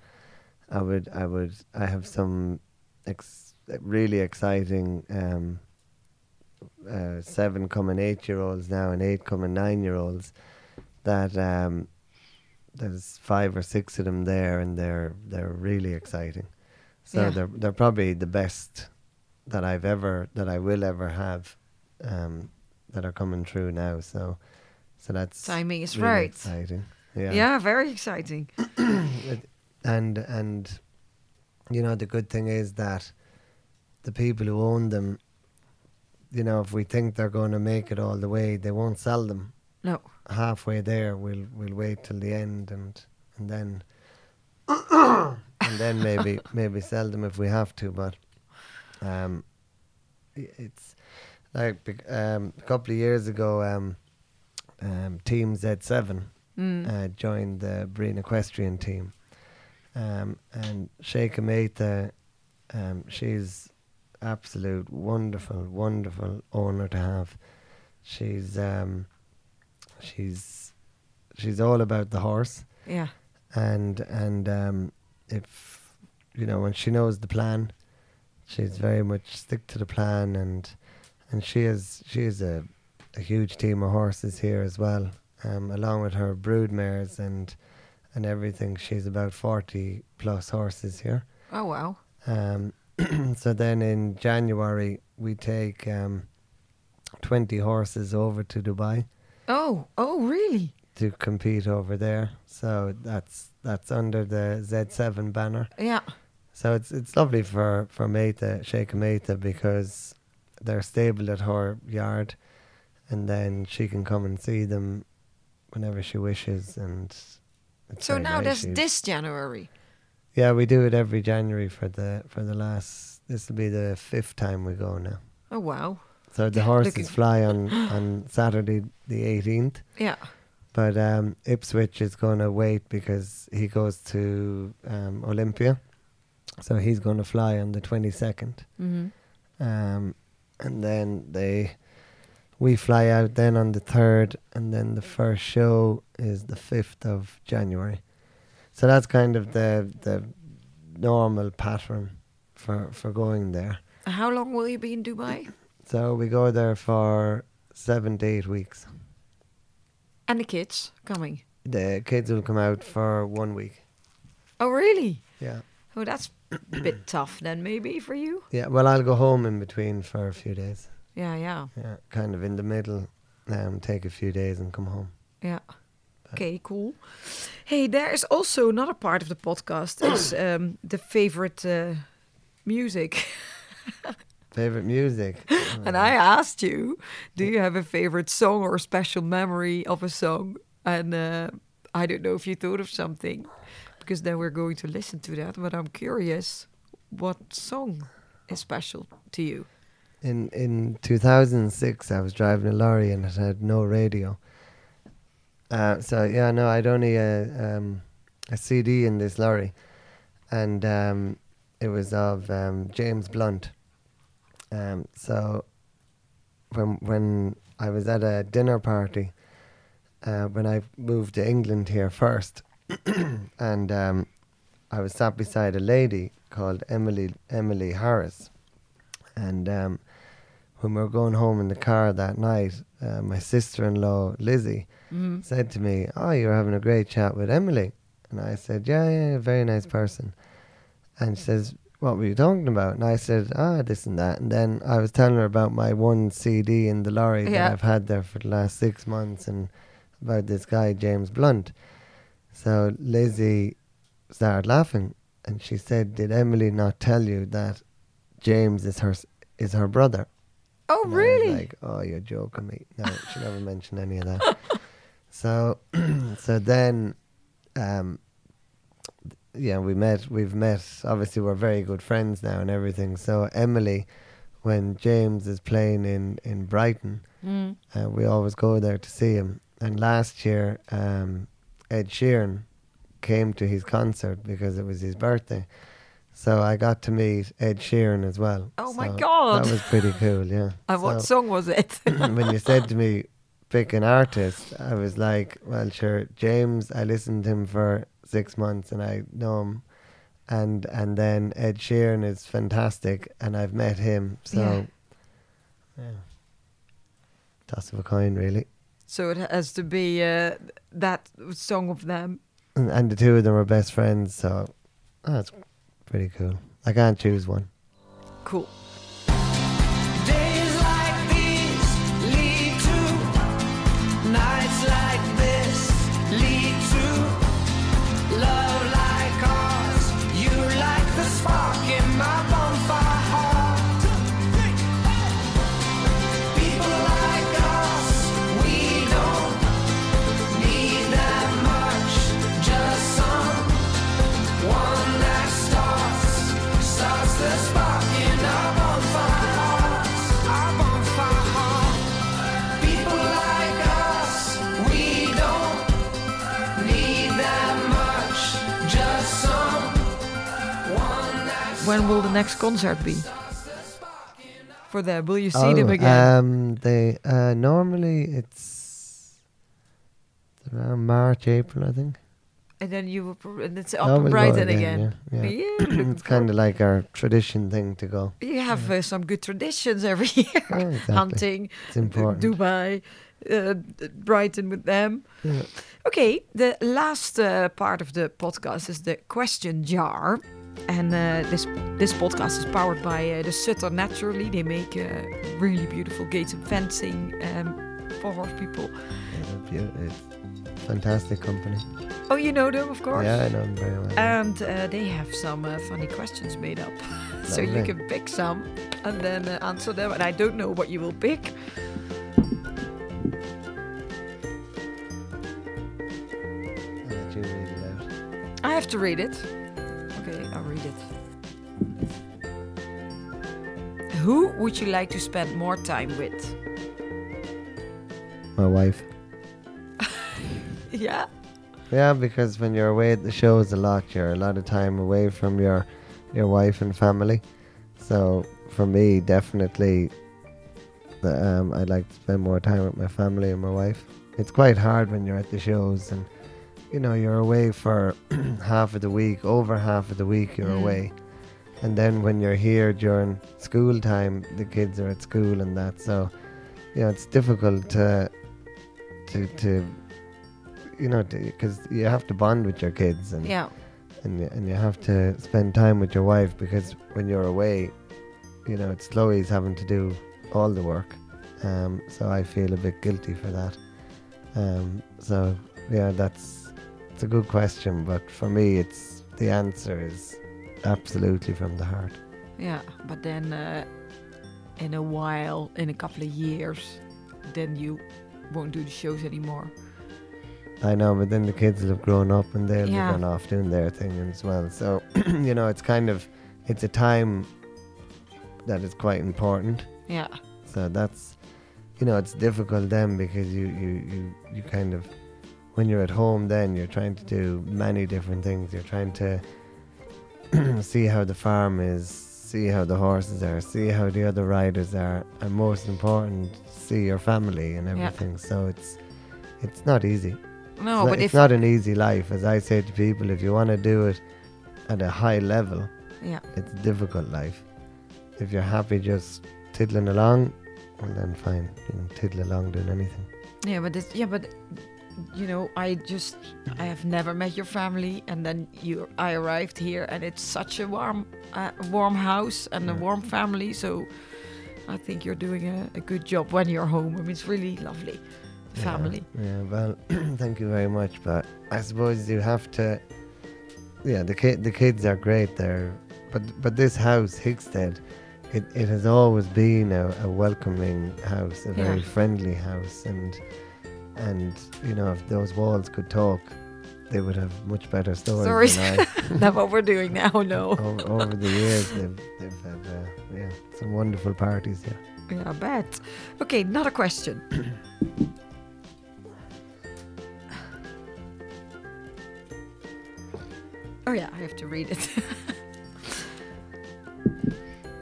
I would, I would, I have some ex- really exciting um, uh, seven coming eight year olds now and eight coming nine year olds that um, there's five or six of them there and they're they're really exciting. So Yeah. they're they're probably the best that I've ever that I will ever have um, that are coming true now. So so that's Timing is really right. exciting. Yeah. Yeah. very exciting. And and you know the good thing is that the people who own them, you know, if we think they're going to make it all the way, they won't sell them No. halfway there. We'll we'll wait till the end and and then and then maybe maybe sell them if we have to. But um, it's like um, a couple of years ago, um, um, Team Z7 Mm. uh, joined the Breen Equestrian team. Um, and Sheikha Mehta, um, she's absolute wonderful, wonderful owner to have. She's um, she's she's all about the horse, yeah. and and um, if you know when she knows the plan, she's very much stick to the plan, and and she is she is a a huge team of horses here as well, um, along with her brood mares and and everything. She's about forty plus horses here. Oh wow. Um, so then in January we take um, twenty horses over to Dubai Oh. Oh really? to compete over there. So that's that's under the Z7 banner. Yeah. So it's it's lovely for for Meta Sheikh Meta because they're stable at her yard, and then she can come and see them whenever she wishes. And it's So now nice. She's- this January. Yeah, we do it every January for the for the last. This will be the fifth time we go now. Oh wow. So the Yeah, horses fly on on Saturday the eighteenth. Yeah. But um, Ipswich is going to wait because he goes to um, Olympia. So he's going to fly on the 22nd. Mm-hmm. Um, and then they, we fly out then on the 3rd. And then the first show is the 5th of January. So that's kind of the, the normal pattern for, for going there. How long will you be in Dubai? So we go there for seven to eight weeks. And the kids coming. The kids will come out for one week. Oh really? Yeah. Oh, that's bit tough then, maybe for you. Yeah, well, I'll go home in between for a few days. Yeah, yeah, Yeah, kind of in the middle, um, take a few days and come home. yeah. Okay, cool. Hey, there is also another part of the podcast is um, the favorite uh, music. Favorite music? And I asked you, do you have a favorite song or a special memory of a song? And uh, I don't know if you thought of something, because then we're going to listen to that. But I'm curious, what song is special to you? In in 2006, I was driving a lorry and it had no radio. Uh, so yeah, no, I'd only a um, a CD in this lorry, and um, it was of um, James Blunt. Um, so when when I was at a dinner party, uh, when I moved to England here first, and um, I was sat beside a lady called Emily Emily Harris, and um, when we were going home in the car that night, uh, my sister-in-law Lizzie Mm. said to me, "Oh, you're having a great chat with Emily," and I said, "Yeah, yeah, very nice person." And she says, "What were you talking about?" And I said, "Ah, this and that." And then I was telling her about my one CD in the lorry Yeah. that I've had there for the last six months, and about this guy James Blunt. So Lizzie started laughing, and she said, "Did Emily not tell you that James is her is her brother?" Oh, And really? like, oh, you're joking me. No, she never mentioned any of that. So, so then, um, yeah, we met. We've met. Obviously, we're very good friends now and everything. So Emily, when James is playing in in Brighton, Mm. uh, we always go there to see him. And last year, um, Ed Sheeran came to his concert because it was his birthday. So I got to meet Ed Sheeran as well. Oh my God. That was pretty cool, yeah. And what song was it? when you said to me, pick an artist, I was like, well, sure, James, I listened to him for six months and I know him. And and then Ed Sheeran is fantastic and I've met him. So, Yeah. yeah. Toss of a coin, really. So it has to be uh, that song of them. And, and the two of them are best friends, so that's pretty cool. I can't choose one. Cool. When will the next concert be? For them, will you see them Oh, again? Um, they uh, normally it's around March, April, I think. and then you will, pro- and it's up in Brighton again, again. yeah, yeah. looking it's kind of like our tradition thing to go. You have uh, some good traditions every year. Oh, exactly. Hunting, It's important. Dubai, uh, Brighton with them. Yeah. Okay, the last uh, part of the podcast is the question jar. And uh, this this podcast is powered by uh, the Sutter Naturally. They make uh, really beautiful gates and fencing um, for horse people. Yeah, fantastic company. Oh, you know them, of course. Yeah, I know them very well. And uh, they have some uh, funny questions made up. so you can pick some and then uh, answer them. And I don't know what you will pick. I'll you read it out. I have to read it. Who would you like to spend more time with? My wife. Yeah. Yeah, because when you're away at the shows a lot, you're a lot of time away from your your wife and family. So for me, definitely, the, um, I'd like to spend more time with my family and my wife. It's quite hard when you're at the shows and you know you're away for half of the week, over half of the week you're Mm. away, and then when you're here during school time, the kids are at school and that. So you know it's difficult to to to you know because you have to bond with your kids and Yeah. and you, and you have to spend time with your wife because when you're away, you know it's Chloe's having to do all the work. Um, so I feel a bit guilty for that. Um, so yeah, that's it's a good question, but for me, it's the answer is absolutely from the heart. Yeah. But then uh, in a while, in a couple of years, then you won't do the shows anymore. I know, but then the kids will have grown up and they'll Yeah. be gone off doing their thing as well. So, you know, it's kind of, it's a time that is quite important. Yeah. So that's, you know, it's difficult then because you, you, you, you kind of, when you're at home then you're trying to do many different things. You're trying to see how the farm is, see how the horses are, see how the other riders are, and most important, see your family and Yeah. everything. So it's, it's not easy. No, It's not- but it's not an easy life, as I say to people. If you want to do it at a high level, yeah, it's a difficult life. If you're happy just tiddling along, well then fine, you can tiddle along doing anything. yeah, but this, yeah, but you know, I just I have never met your family, and then you I arrived here, and it's such a warm, uh, warm house and a warm family. So I think you're doing a, a good job when you're home. I mean, it's really lovely, the Yeah, family. Yeah, well, thank you very much. But I suppose you have to. Yeah, the kid, the kids are great there, but but this house, Hickstead, it, it has always been a, a welcoming house, a very Yeah. friendly house, and and you know if those walls could talk, they would have much better stories I. That's what we're doing now. No. over, over the years, they've, they've had uh, yeah some wonderful parties. Yeah. Yeah, I bet. Okay, not a question. oh yeah, I have to read it.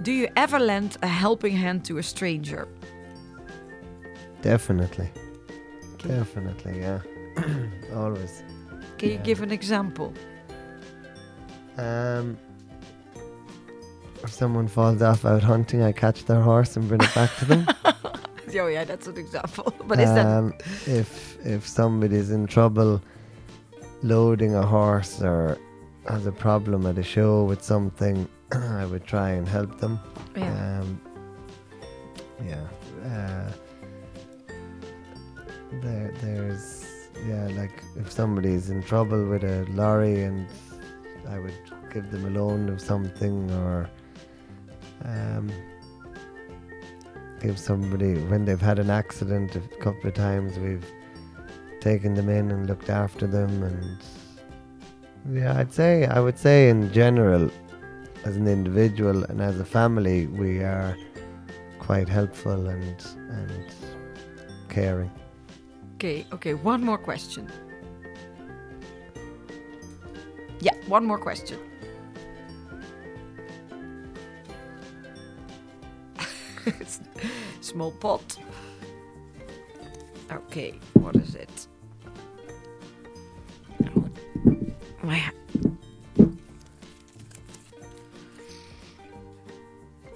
Do you ever lend a helping hand to a stranger? Definitely. Definitely, yeah. Always. Can you Yeah. give an example? Um, if someone falls off out hunting, I catch their horse and bring it back to them. Oh yeah, that's an example. But is that um, if if somebody's in trouble loading a horse or has a problem at a show with something, I would try and help them. yeah. Um, yeah. Uh, there, there's yeah, like if somebody's in trouble with a lorry, and I would give them a loan of something, or um, give somebody when they've had an accident a couple of times. We've taken them in and looked after them, and yeah, I'd say I would say in general as an individual and as a family, we are quite helpful and and caring. Okay, okay, one more question. Yeah, one more question. Small pot. Okay, what is it?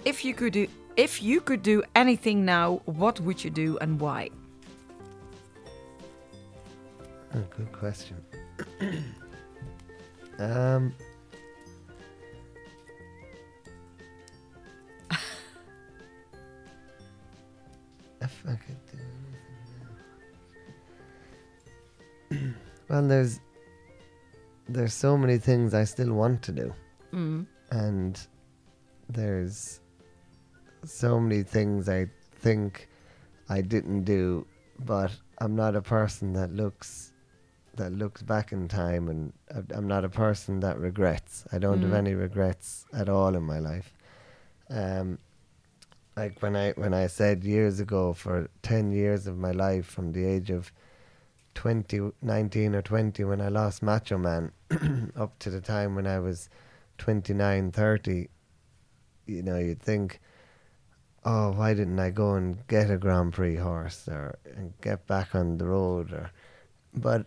If you could do if you could do anything now, what would you do and why? Oh, good question. um, if I could do anything well, there's there's so many things I still want to do, Mm. and there's so many things I think I didn't do, but I'm not a person that looks that looks back in time, and I'm not a person that regrets. I don't have Mm. any regrets at all in my life. Um, like when I when I said years ago, for ten years of my life, from the age of 20, 19 or 20 when I lost Macho Man up to the time when I was 29, 30, you know, you'd think, oh, why didn't I go and get a Grand Prix horse or and get back on the road or, but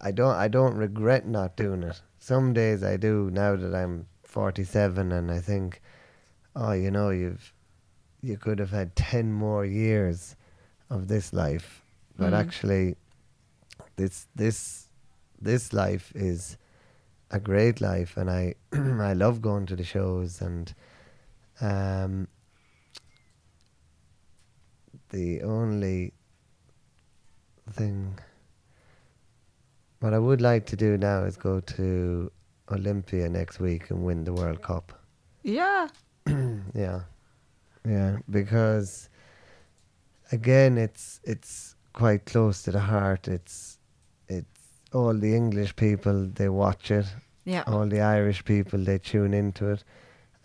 I don't I don't regret not doing it. Some days I do now that I'm 47 and I think, oh, you know, you've you could have had 10 more years of this life, but Mm. actually, this this this life is a great life, and I I love going to the shows and um the only thing what I would like to do now is go to Olympia next week and win the World Cup. Yeah. Yeah, yeah, because again, it's it's quite close to the heart. It's it's all the English people they watch it, Yeah. all the Irish people they tune into it.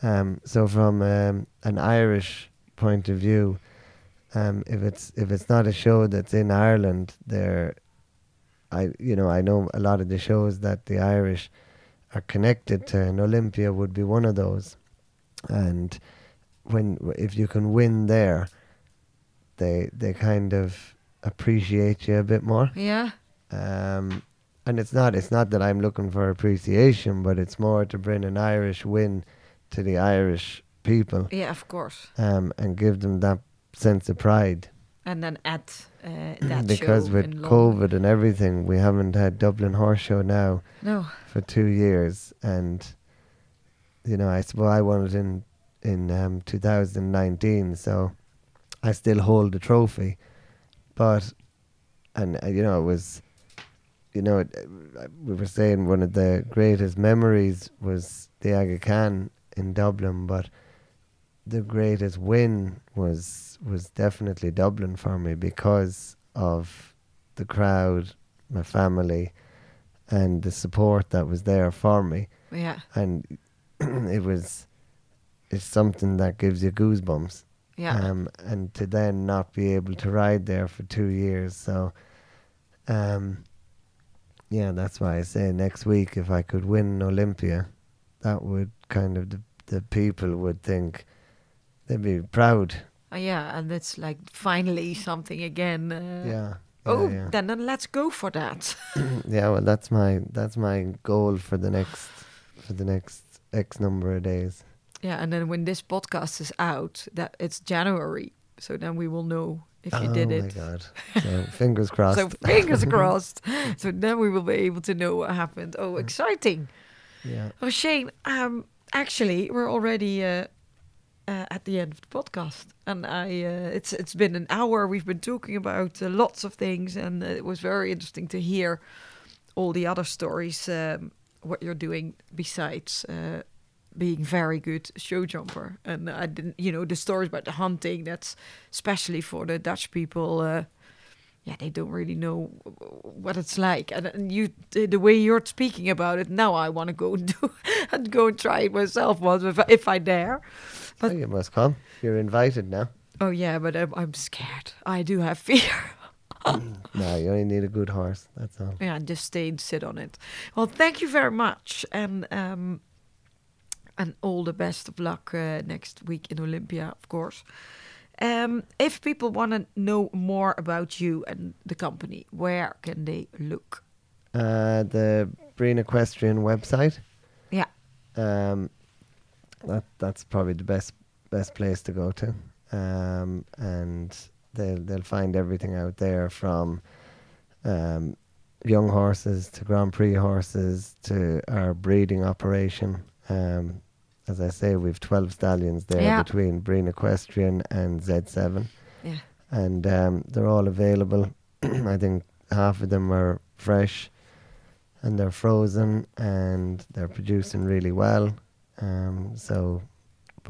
Um, so from um, an Irish point of view, um, if it's if it's not a show that's in Ireland, there, I you know I know a lot of the shows that the Irish are connected to, and Olympia would be one of those. And when if you can win there, they they kind of appreciate you a bit more. Yeah. Um, and it's not it's not that I'm looking for appreciation, but it's more to bring an Irish win to the Irish people Yeah, of course. um, and give them that sense of pride. And then add uh, because with. COVID and everything, we haven't had Dublin Horse Show now No. for two years, and you know I suppose I won it in in um, 2019, so I still hold the trophy, but and uh, you know it was, you know it, uh, we were saying one of the greatest memories was the Aga Khan in Dublin, but the greatest win was was definitely Dublin for me because of the crowd, my family, and the support that was there for me. Yeah. And it was, it's something that gives you goosebumps. Yeah. Um, and to then not be able to ride there for two years. So, um, yeah, that's why I say next week if I could win Olympia, that would kind of the, the people would think they'd be proud. Uh, yeah, and it's like finally something again. Uh, yeah. Oh, yeah, then then let's go for that. yeah. yeah. Well, that's my that's my goal for the next for the next X number of days. yeah, and then when this podcast is out, that it's January, so then we will know if you did it oh my god! So fingers crossed. So fingers crossed. So then we will be able to know what happened. Oh, exciting! yeah. Oh, Shane. Um, actually, we're already uh, uh, at the end of the podcast, and I uh, it's it's been an hour. We've been talking about uh, lots of things, and it was very interesting to hear all the other stories. Um, what you're doing besides being very good show jumper, and I didn't, you know, the stories about the hunting. That's especially for the Dutch people. Uh, yeah, they don't really know what it's like, and, and you, the way you're speaking about it now, I want to go and do and go and try it myself once if I dare. But Oh, you must come. You're invited now. oh yeah, but I'm, I'm scared. I do have fear. no, you only need a good horse. That's all. yeah, and just stay and sit on it. Well, thank you very much, and um, and all the best of luck uh, next week in Olympia, of course. Um, if people want to know more about you and the company, where can they look? Uh, the Breen Equestrian website. Yeah. Um, that that's probably the best best place to go to. Um, and they'll they'll find everything out there from um, young horses to Grand Prix horses to our breeding operation. Um, as I say, we've twelve stallions there Yeah. between Breen Equestrian and Z7 Yeah. and um, they're all available. I think half of them are fresh and they're frozen and they're producing really well. Um, so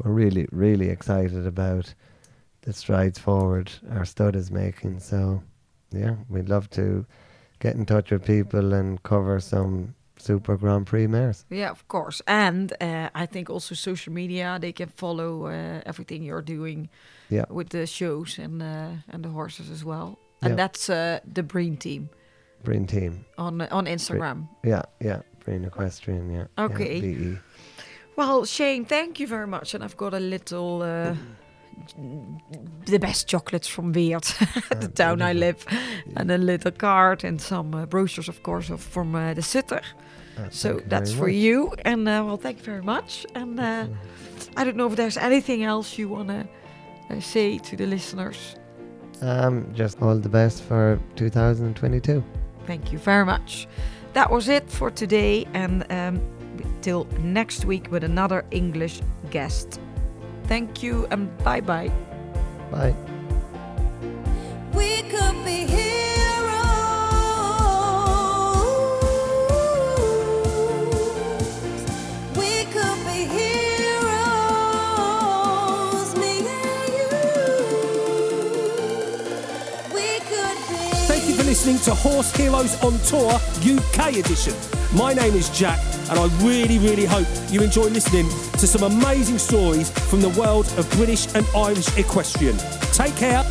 we're really, really excited about the strides forward our stud is making. So yeah, we'd love to get in touch with people and cover some Super Grand Prix mares. Yeah, of course. And uh, I think also social media, they can follow uh, everything you're doing Yeah, with the shows and uh, and the horses as well. And Yeah. that's uh, the Breen team Breen team. on on Instagram. Yeah, yeah, Breen Equestrian. Yeah. yeah, Okay. BE. Well, Shane, thank you very much. And I've got a little, uh, the best chocolates from Weert, the town I live, and a little card and some uh, brochures, of course, of, from uh, the Sutter. Uh, So that's for much. you. And uh, well, thank you very much. And uh, I don't know if there's anything else you want to uh, say to the listeners. Um, just all the best for 2022. Thank you very much. That was it for today, and um, till next week with another English guest. Thank you, and bye bye. Bye. We could be heroes. We could be heroes. Me and you. We could. Thank you for listening to Horse Heroes on Tour UK edition. My name is Jack, and I really, really hope you enjoy listening to some amazing stories from the world of British and Irish equestrian. Take care